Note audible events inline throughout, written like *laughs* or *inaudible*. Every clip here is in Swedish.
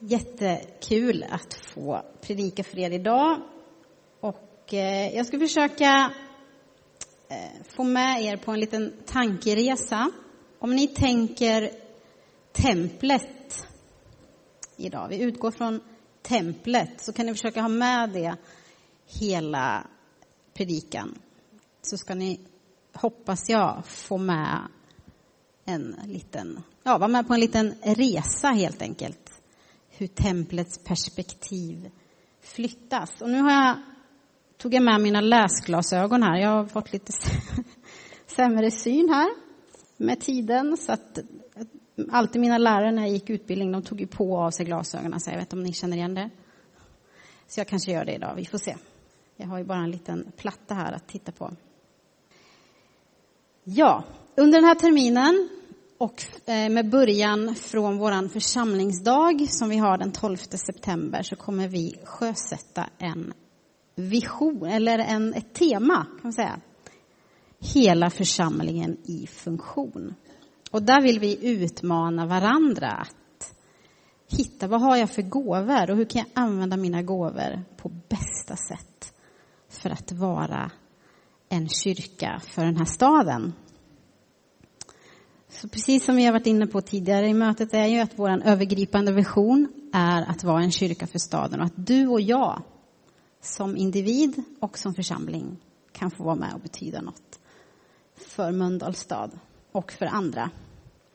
Jättekul att få predika för er idag. Och eh, jag ska försöka eh, få med er på en liten tankeresa. Om ni tänker templet idag, vi utgår från templet, så kan ni försöka ha med det hela predikan. Så ska ni, hoppas jag, få med en liten, ja, vara med på en liten resa helt enkelt hur templets perspektiv flyttas. Och nu har jag, tog jag med mina läsglasögon här. Jag har fått lite *laughs* sämre syn här med tiden. Så att alltid mina lärare när jag gick utbildning, de tog ju på av sig glasögonen. Så jag vet inte om ni känner igen det. Så jag kanske gör det idag, vi får se. Jag har ju bara en liten platta här att titta på. Ja, under den här terminen och eh, med början från vår församlingsdag som vi har den 12 september så kommer vi sjösätta en vision, eller en, ett tema kan man säga. Hela församlingen i funktion. Och där vill vi utmana varandra att hitta vad har jag för gåvor och hur kan jag använda mina gåvor på bästa sätt för att vara en kyrka för den här staden. Så precis som vi har varit inne på tidigare i mötet är ju att vår övergripande vision är att vara en kyrka för staden och att du och jag som individ och som församling kan få vara med och betyda något för Mölndals stad och för andra.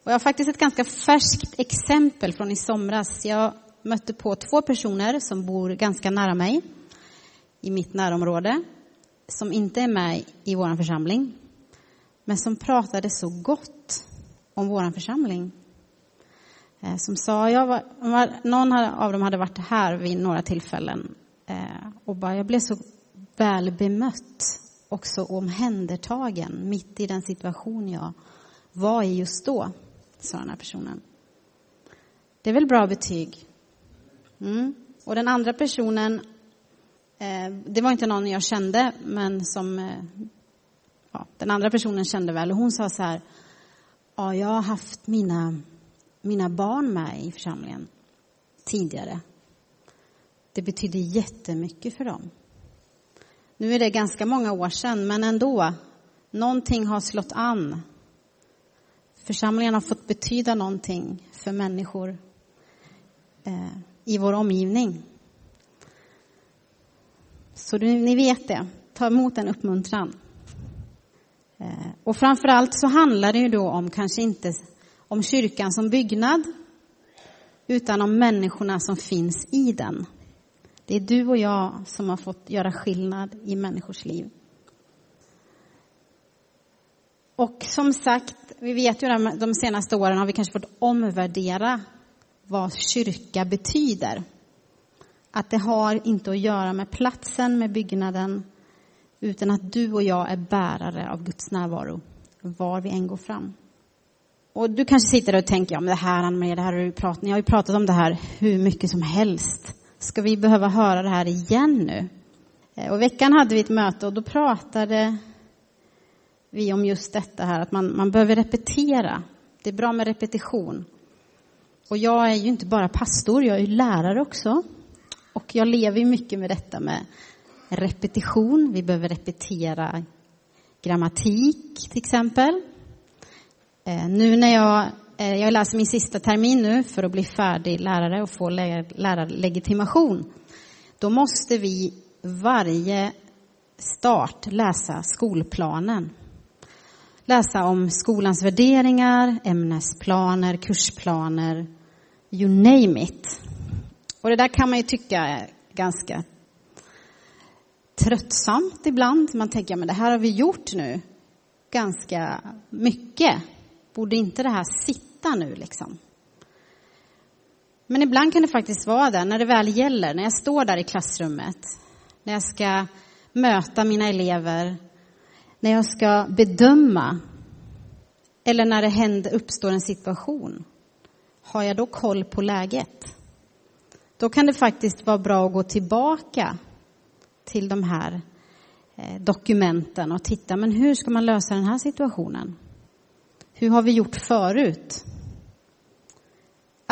Och jag har faktiskt ett ganska färskt exempel från i somras. Jag mötte på två personer som bor ganska nära mig i mitt närområde som inte är med i vår församling men som pratade så gott om vår församling. Eh, som sa, jag var, någon av dem hade varit här vid några tillfällen eh, och bara, jag blev så väl bemött och så omhändertagen mitt i den situation jag var i just då, sa den här personen. Det är väl bra betyg? Mm. Och den andra personen, eh, det var inte någon jag kände, men som ja, den andra personen kände väl, och hon sa så här, Ja, jag har haft mina, mina barn med i församlingen tidigare. Det betydde jättemycket för dem. Nu är det ganska många år sedan, men ändå. Någonting har slått an. Församlingen har fått betyda någonting för människor eh, i vår omgivning. Så ni vet det. Ta emot en uppmuntran. Eh, och framför allt så handlar det ju då om kanske inte om kyrkan som byggnad, utan om människorna som finns i den. Det är du och jag som har fått göra skillnad i människors liv. Och som sagt, vi vet ju att de senaste åren har vi kanske fått omvärdera vad kyrka betyder. Att det har inte att göra med platsen, med byggnaden, utan att du och jag är bärare av Guds närvaro var vi än går fram. Och du kanske sitter och tänker, ja men det här Ann-Maria, det här har du pratat, ni har ju pratat om det här hur mycket som helst. Ska vi behöva höra det här igen nu? Eh, och veckan hade vi ett möte och då pratade vi om just detta här, att man, man behöver repetera. Det är bra med repetition. Och jag är ju inte bara pastor, jag är ju lärare också. Och jag lever ju mycket med detta med repetition. Vi behöver repetera grammatik till exempel. Eh, nu när jag, eh, jag läser min sista termin nu för att bli färdig lärare och få lärarlegitimation. Då måste vi varje start läsa skolplanen. Läsa om skolans värderingar, ämnesplaner, kursplaner, you name it. Och det där kan man ju tycka är ganska tröttsamt ibland. Man tänker, men det här har vi gjort nu ganska mycket. Borde inte det här sitta nu liksom? Men ibland kan det faktiskt vara det, när det väl gäller, när jag står där i klassrummet, när jag ska möta mina elever, när jag ska bedöma, eller när det händer, uppstår en situation. Har jag då koll på läget? Då kan det faktiskt vara bra att gå tillbaka till de här eh, dokumenten och titta, men hur ska man lösa den här situationen? Hur har vi gjort förut?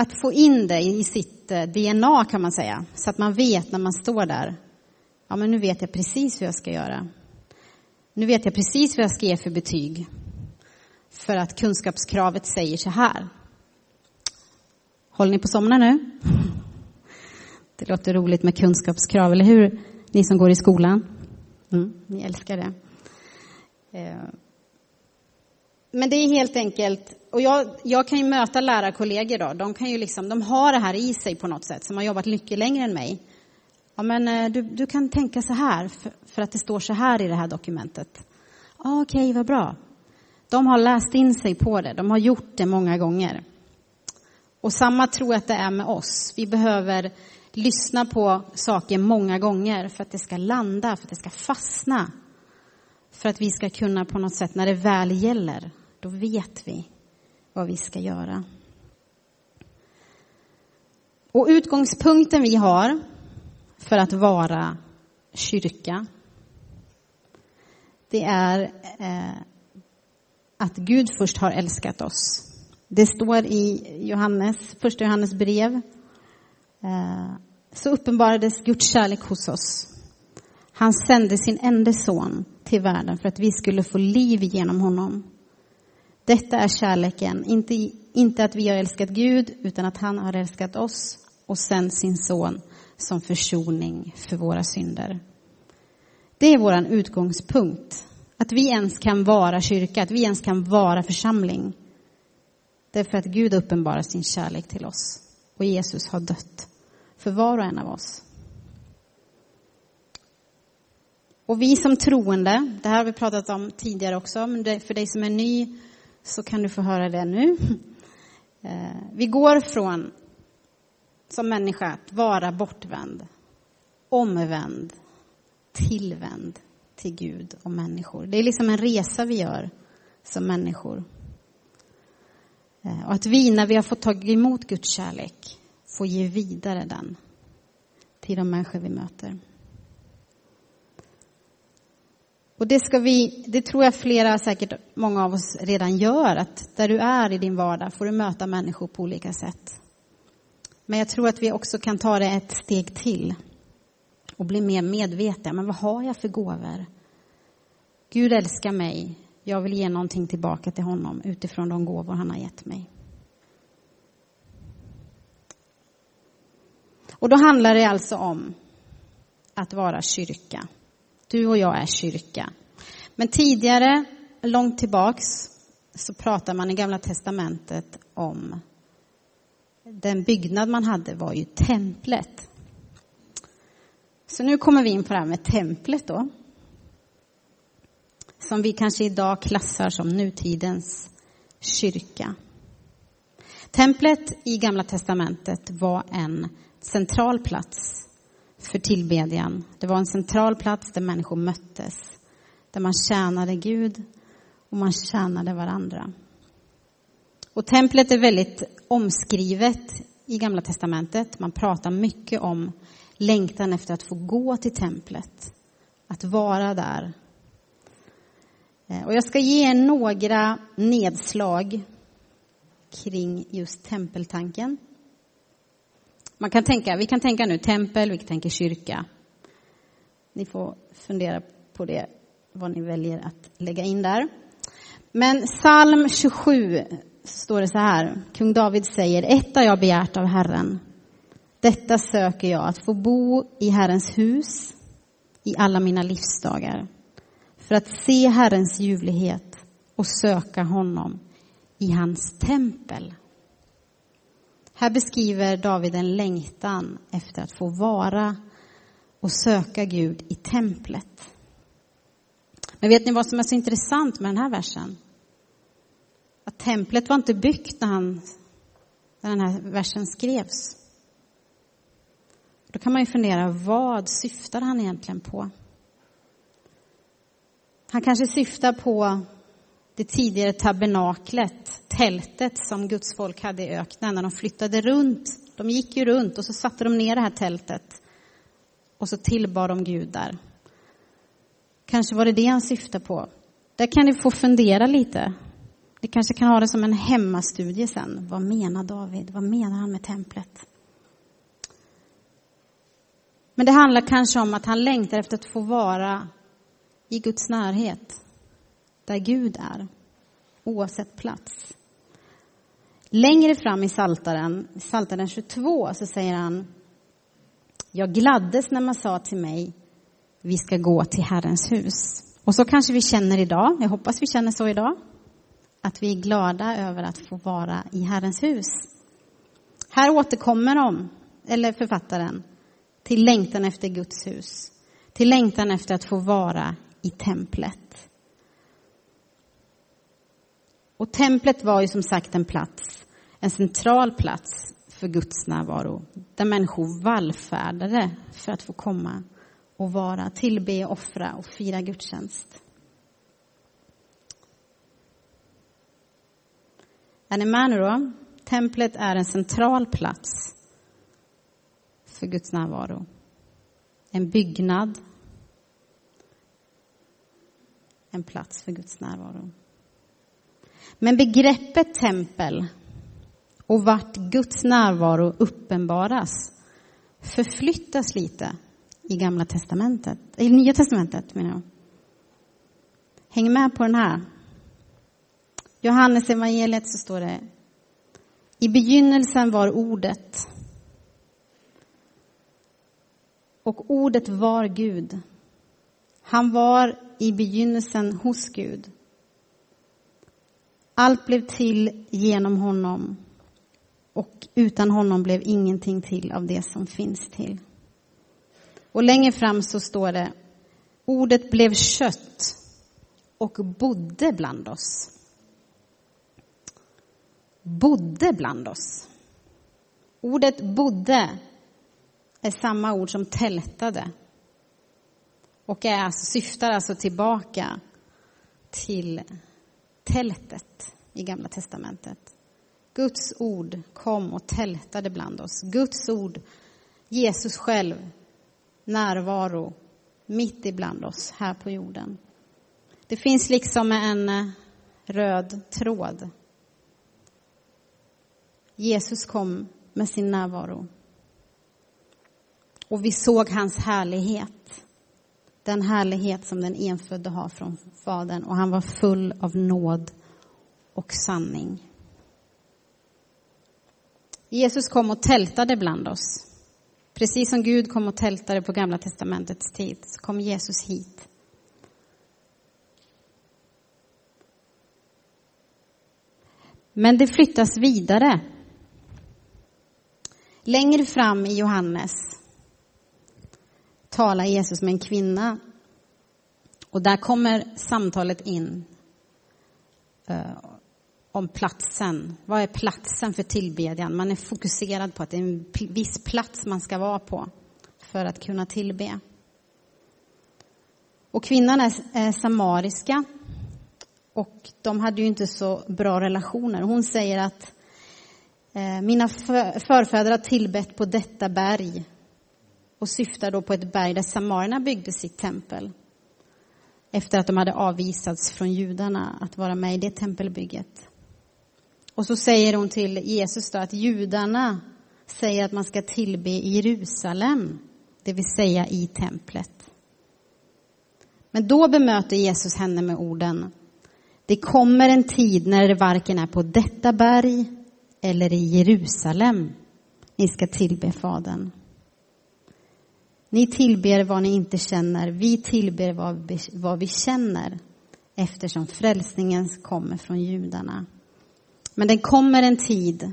att få in det i sitt eh, DNA kan man säga, så att man vet när man står där. Ja, men nu vet jag precis hur jag ska göra. Nu vet jag precis vad jag ska ge för betyg. För att kunskapskravet säger så här. Håller ni på att somna nu? *laughs* Det låter roligt med kunskapskrav, eller hur? Ni som går i skolan. Mm, ni älskar det. Eh, men det är helt enkelt, och jag, jag kan ju möta lärarkollegor då, de kan ju liksom, de har det här i sig på något sätt, som har jobbat mycket längre än mig. Ja, men eh, du, du kan tänka så här, för, för att det står så här i det här dokumentet. Ah, Okej, okay, vad bra. De har läst in sig på det, de har gjort det många gånger. Och samma tror jag att det är med oss. Vi behöver lyssna på saker många gånger för att det ska landa, för att det ska fastna. För att vi ska kunna på något sätt, när det väl gäller, då vet vi vad vi ska göra. Och utgångspunkten vi har för att vara kyrka, det är eh, att Gud först har älskat oss. Det står i Johannes, första Johannes brev. Eh, så uppenbarades Guds kärlek hos oss. Han sände sin enda son till världen för att vi skulle få liv genom honom. Detta är kärleken, inte, inte att vi har älskat Gud, utan att han har älskat oss och sänt sin son som försoning för våra synder. Det är vår utgångspunkt. Att vi ens kan vara kyrka, att vi ens kan vara församling. Det är för att Gud uppenbarar sin kärlek till oss och Jesus har dött för var och en av oss. Och vi som troende, det här har vi pratat om tidigare också, men för dig som är ny så kan du få höra det nu. Eh, vi går från, som människa, att vara bortvänd, omvänd, tillvänd till Gud och människor. Det är liksom en resa vi gör som människor. Eh, och att vi, när vi har fått tag emot Guds kärlek, får ge vidare den till de människor vi möter. Och det ska vi, det tror jag flera, säkert många av oss redan gör, att där du är i din vardag får du möta människor på olika sätt. Men jag tror att vi också kan ta det ett steg till och bli mer medvetna. Men vad har jag för gåvor? Gud älskar mig. Jag vill ge någonting tillbaka till honom utifrån de gåvor han har gett mig. Och då handlar det alltså om att vara kyrka. Du och jag är kyrka. Men tidigare, långt tillbaks, så pratar man i Gamla Testamentet om den byggnad man hade var ju templet. Så nu kommer vi in på det här med templet då. Som vi kanske idag klassar som nutidens kyrka. Templet i Gamla Testamentet var en central plats för tillbedjan. Det var en central plats där människor möttes, där man tjänade Gud och man tjänade varandra. Och templet är väldigt omskrivet i Gamla testamentet. Man pratar mycket om längtan efter att få gå till templet, att vara där. Eh, och jag ska ge er några nedslag kring just tempeltanken. Man kan tänka, vi kan tänka nu tempel, vi kan tänka kyrka. Ni får fundera på det, vad ni väljer att lägga in där. Men psalm 27 står det så här. Kung David säger, ett har jag begärt av Herren. Detta söker jag, att få bo i Herrens hus i alla mina livsdagar. För att se Herrens ljuvlighet och söka honom i hans tempel. Här beskriver David en längtan efter att få vara och söka Gud i templet. Men vet ni vad som är så intressant med den här versen? Att templet var inte byggt när, han, när den här versen skrevs. Då kan man ju fundera, vad syftar han egentligen på? Han kanske syftar på det tidigare tabernaklet, tältet som Guds folk hade i öknen när de flyttade runt. De gick ju runt och så satte de ner det här tältet och så tillbad de Gud där. Kanske var det det han syftade på. Där kan ni få fundera lite. Ni kanske kan ha det som en hemmastudie sen. Vad menar David? Vad menar han med templet? Men det handlar kanske om att han längtar efter att få vara i Guds närhet, där Gud är, oavsett plats. Längre fram i Saltaren, Saltaren 22, så säger han Jag gladdes när man sa till mig vi ska gå till Herrens hus. Och så kanske vi känner idag, jag hoppas vi känner så idag, att vi är glada över att få vara i Herrens hus. Här återkommer de, eller författaren, till längtan efter Guds hus, till längtan efter att få vara i templet. Och templet var ju som sagt en plats, en central plats för Guds närvaro, där människor vallfärdade för att få komma och vara, tillbe, offra och fira gudstjänst. Är ni med nu då? Templet är en central plats för Guds närvaro. En byggnad. En plats för Guds närvaro. Men begreppet tempel och vart Guds närvaro uppenbaras förflyttas lite i Gamla testamentet, i Nya testamentet menar jag. Häng med på den här. Johannes evangeliet så står det I begynnelsen var ordet och ordet var Gud. Han var i begynnelsen hos Gud. Allt blev till genom honom och utan honom blev ingenting till av det som finns till. Och längre fram så står det Ordet blev kött och bodde bland oss. Bodde bland oss. Ordet bodde är samma ord som tältade. Och är alltså, syftar alltså tillbaka till tältet i Gamla testamentet. Guds ord kom och tältade bland oss. Guds ord, Jesus själv, närvaro mitt ibland oss här på jorden. Det finns liksom en eh, röd tråd. Jesus kom med sin närvaro. Och vi såg hans härlighet. Den härlighet som den enfödde har från Fadern och han var full av nåd och sanning. Jesus kom och tältade bland oss. Precis som Gud kom och tältade på Gamla testamentets tid så kom Jesus hit. Men det flyttas vidare. Längre fram i Johannes talar Jesus med en kvinna. Och där kommer samtalet in eh, om platsen. Vad är platsen för tillbedjan? Man är fokuserad på att det är en viss plats man ska vara på för att kunna tillbe. Och kvinnan är, är samariska och de hade ju inte så bra relationer. Hon säger att eh, mina förfäder har tillbett på detta berg och syftar då på ett berg där samarierna byggde sitt tempel efter att de hade avvisats från judarna att vara med i det tempelbygget. Och så säger hon till Jesus då att judarna säger att man ska tillbe i Jerusalem, det vill säga i templet. Men då bemöter Jesus henne med orden Det kommer en tid när det varken är på detta berg eller i Jerusalem ni ska tillbe Fadern. Ni tillber vad ni inte känner, vi tillber vad vi, vad vi känner eftersom frälsningen kommer från judarna. Men det kommer en tid,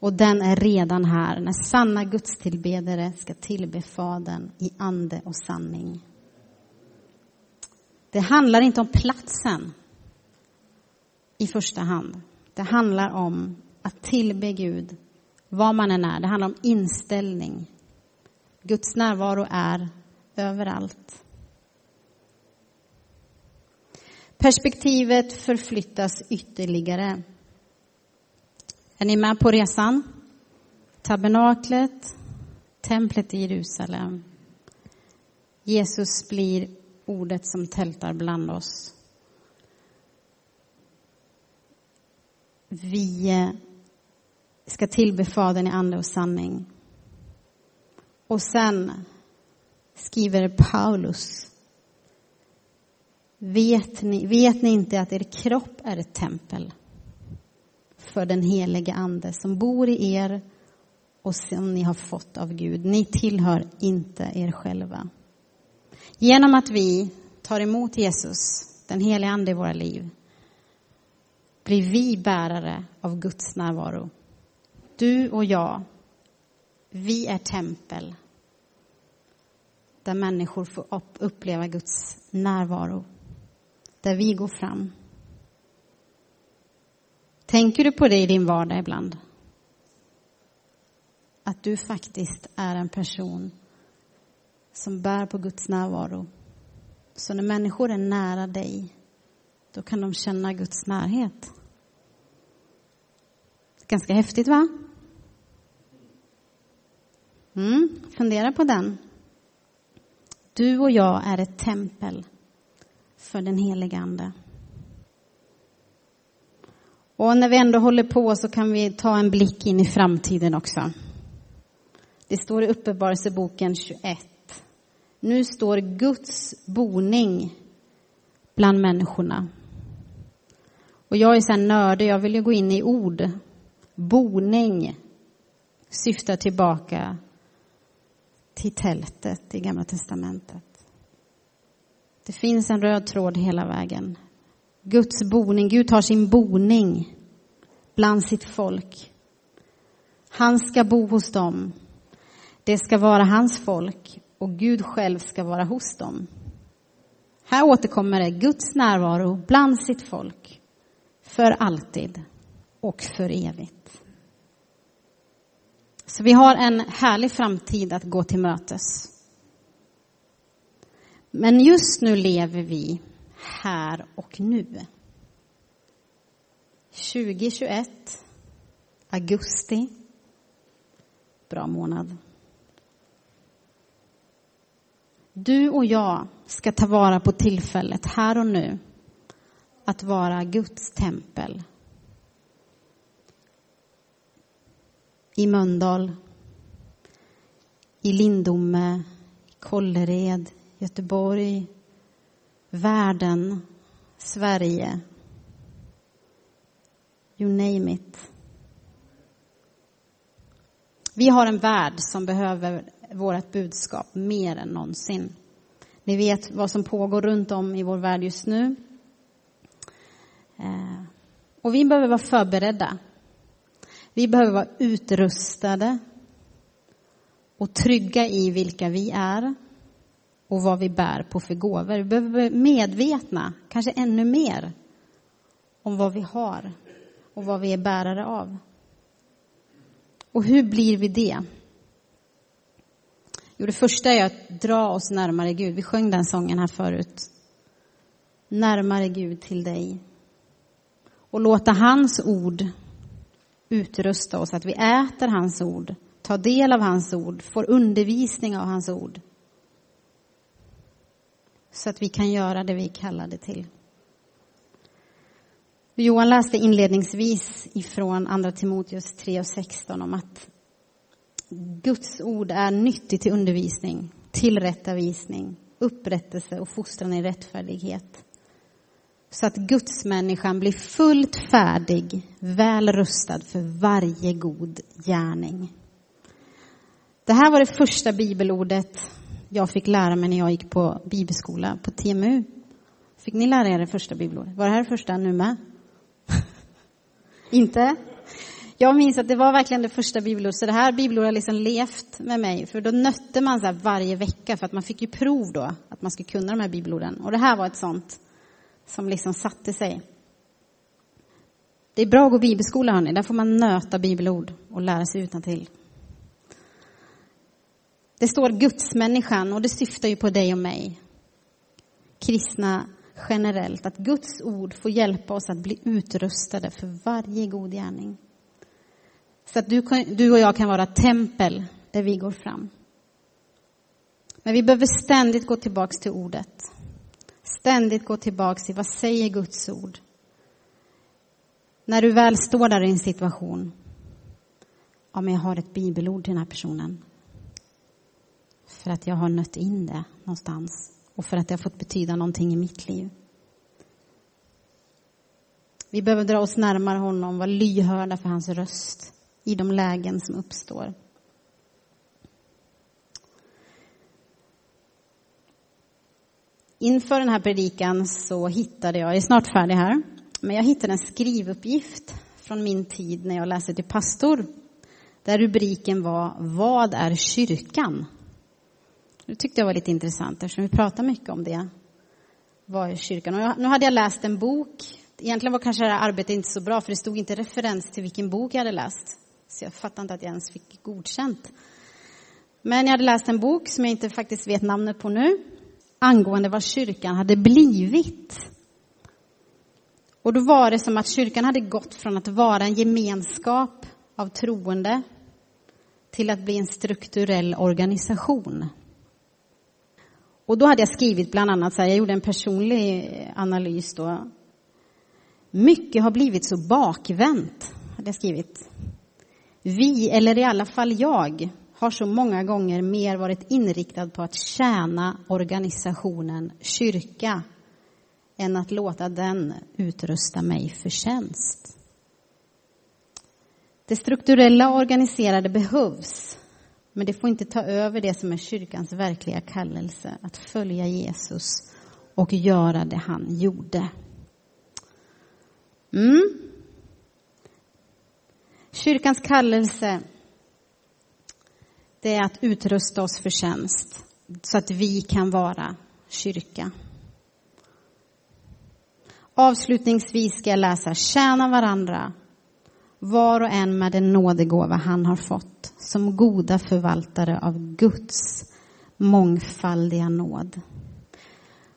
och den är redan här, när sanna gudstillbedare ska tillbe Fadern i ande och sanning. Det handlar inte om platsen i första hand. Det handlar om att tillbe Gud var man än är. Det handlar om inställning. Guds närvaro är överallt. Perspektivet förflyttas ytterligare. Är ni med på resan? Tabernaklet, templet i Jerusalem. Jesus blir ordet som tältar bland oss. vi ska tillbe Fadern i ande och sanning. Och sen skriver Paulus Vet ni, vet ni inte att er kropp är ett tempel för den helige Ande som bor i er och som ni har fått av Gud? Ni tillhör inte er själva. Genom att vi tar emot Jesus, den helige Ande i våra liv, blir vi bärare av Guds närvaro. Du och jag, vi är tempel där människor får uppleva Guds närvaro. Där vi går fram. Tänker du på det i din vardag ibland? Att du faktiskt är en person som bär på Guds närvaro. Så när människor är nära dig, då kan de känna Guds närhet. Ganska häftigt, va? Mm, fundera på den. Du och jag är ett tempel för den helige Ande. Och när vi ändå håller på så kan vi ta en blick in i framtiden också. Det står i Uppenbarelseboken 21. Nu står Guds boning bland människorna. Och jag är så här nördig, jag vill ju gå in i ord. Boning syftar tillbaka till tältet i Gamla testamentet. Det finns en röd tråd hela vägen. Guds boning, Gud tar sin boning bland sitt folk. Han ska bo hos dem. Det ska vara hans folk och Gud själv ska vara hos dem. Här återkommer det Guds närvaro bland sitt folk för alltid och för evigt. Så vi har en härlig framtid att gå till mötes. Men just nu lever vi här och nu. 2021, augusti. Bra månad. Du och jag ska ta vara på tillfället här och nu att vara Guds tempel. I Mölndal, i Lindome, i Kållered, Göteborg, världen, Sverige. You name it. Vi har en värld som behöver vårt budskap mer än någonsin. Ni vet vad som pågår runt om i vår värld just nu. Eh, och vi behöver vara förberedda. Vi behöver vara utrustade och trygga i vilka vi är och vad vi bär på för gåvor. Vi behöver vara medvetna, kanske ännu mer, om vad vi har och vad vi är bärare av. Och hur blir vi det? Jo, det första är att dra oss närmare Gud. Vi sjöng den sången här förut. Närmare Gud till dig. Och låta hans ord utrusta oss, att vi äter hans ord, tar del av hans ord, får undervisning av hans ord. Så att vi kan göra det vi är kallade till. Johan läste inledningsvis ifrån Andra Timoteus 3 och 16 om att Guds ord är nyttigt till undervisning, tillrättavisning, upprättelse och fostran i rättfärdighet. Så att gudsmänniskan blir fullt färdig, väl rustad för varje god gärning. Det här var det första bibelordet jag fick lära mig när jag gick på bibelskola på TMU. Fick ni lära er det första bibelordet? Var det här det första nu med? *laughs* Inte? Jag minns att det var verkligen det första bibelordet, så det här bibelordet har liksom levt med mig. För då nötte man så varje vecka, för att man fick ju prov då, att man skulle kunna de här bibelorden. Och det här var ett sånt som liksom satte sig. Det är bra att gå bibelskola, hörni. Där får man nöta bibelord och lära sig utan till. Det står gudsmänniskan och det syftar ju på dig och mig. Kristna generellt, att Guds ord får hjälpa oss att bli utrustade för varje god gärning. Så att du, du och jag kan vara tempel där vi går fram. Men vi behöver ständigt gå tillbaks till ordet. Ständigt gå tillbaks till vad säger Guds ord? När du väl står där i en situation, ja men jag har ett bibelord till den här personen. För att jag har nött in det någonstans och för att det har fått betyda någonting i mitt liv. Vi behöver dra oss närmare honom, vara lyhörda för hans röst i de lägen som uppstår. Inför den här predikan så hittade jag, jag är snart färdig här, men jag hittade en skrivuppgift från min tid när jag läste till pastor. Där rubriken var Vad är kyrkan? Det tyckte jag var lite intressant eftersom vi pratar mycket om det. Vad är kyrkan? Och jag, nu hade jag läst en bok. Egentligen var kanske det här arbetet inte så bra för det stod inte referens till vilken bok jag hade läst. Så jag fattar inte att jag ens fick godkänt. Men jag hade läst en bok som jag inte faktiskt vet namnet på nu angående vad kyrkan hade blivit. Och då var det som att kyrkan hade gått från att vara en gemenskap av troende till att bli en strukturell organisation. Och då hade jag skrivit bland annat så här, jag gjorde en personlig analys då. Mycket har blivit så bakvänt, hade jag skrivit. Vi, eller i alla fall jag, har så många gånger mer varit inriktad på att tjäna organisationen kyrka än att låta den utrusta mig för tjänst. Det strukturella och organiserade behövs, men det får inte ta över det som är kyrkans verkliga kallelse, att följa Jesus och göra det han gjorde. Mm. Kyrkans kallelse det är att utrusta oss för tjänst så att vi kan vara kyrka. Avslutningsvis ska jag läsa Tjäna varandra, var och en med den nådegåva han har fått som goda förvaltare av Guds mångfaldiga nåd.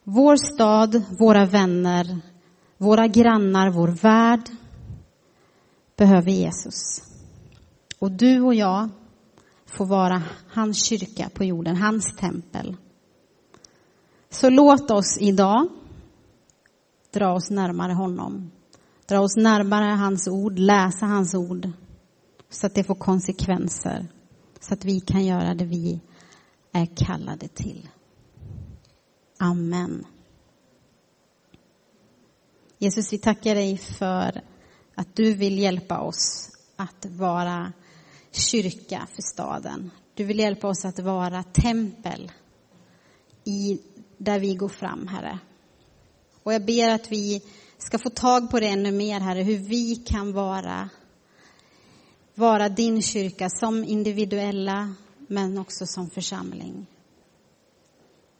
Vår stad, våra vänner, våra grannar, vår värld behöver Jesus. Och du och jag får vara hans kyrka på jorden, hans tempel. Så låt oss idag dra oss närmare honom. Dra oss närmare hans ord, läsa hans ord så att det får konsekvenser. Så att vi kan göra det vi är kallade till. Amen. Jesus, vi tackar dig för att du vill hjälpa oss att vara kyrka för staden. Du vill hjälpa oss att vara tempel i, där vi går fram, Herre. Och jag ber att vi ska få tag på det ännu mer, Herre, hur vi kan vara, vara din kyrka som individuella, men också som församling.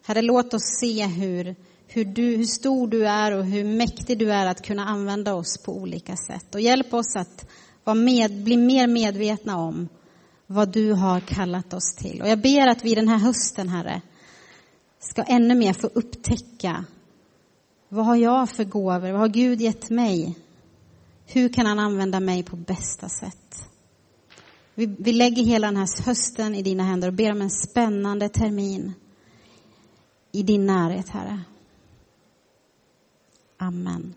Herre, låt oss se hur, hur, du, hur stor du är och hur mäktig du är att kunna använda oss på olika sätt. Och hjälp oss att var med, bli mer medvetna om vad du har kallat oss till. Och jag ber att vi den här hösten, Herre, ska ännu mer få upptäcka vad har jag för gåvor? Vad har Gud gett mig? Hur kan han använda mig på bästa sätt? Vi, vi lägger hela den här hösten i dina händer och ber om en spännande termin i din närhet, Herre. Amen.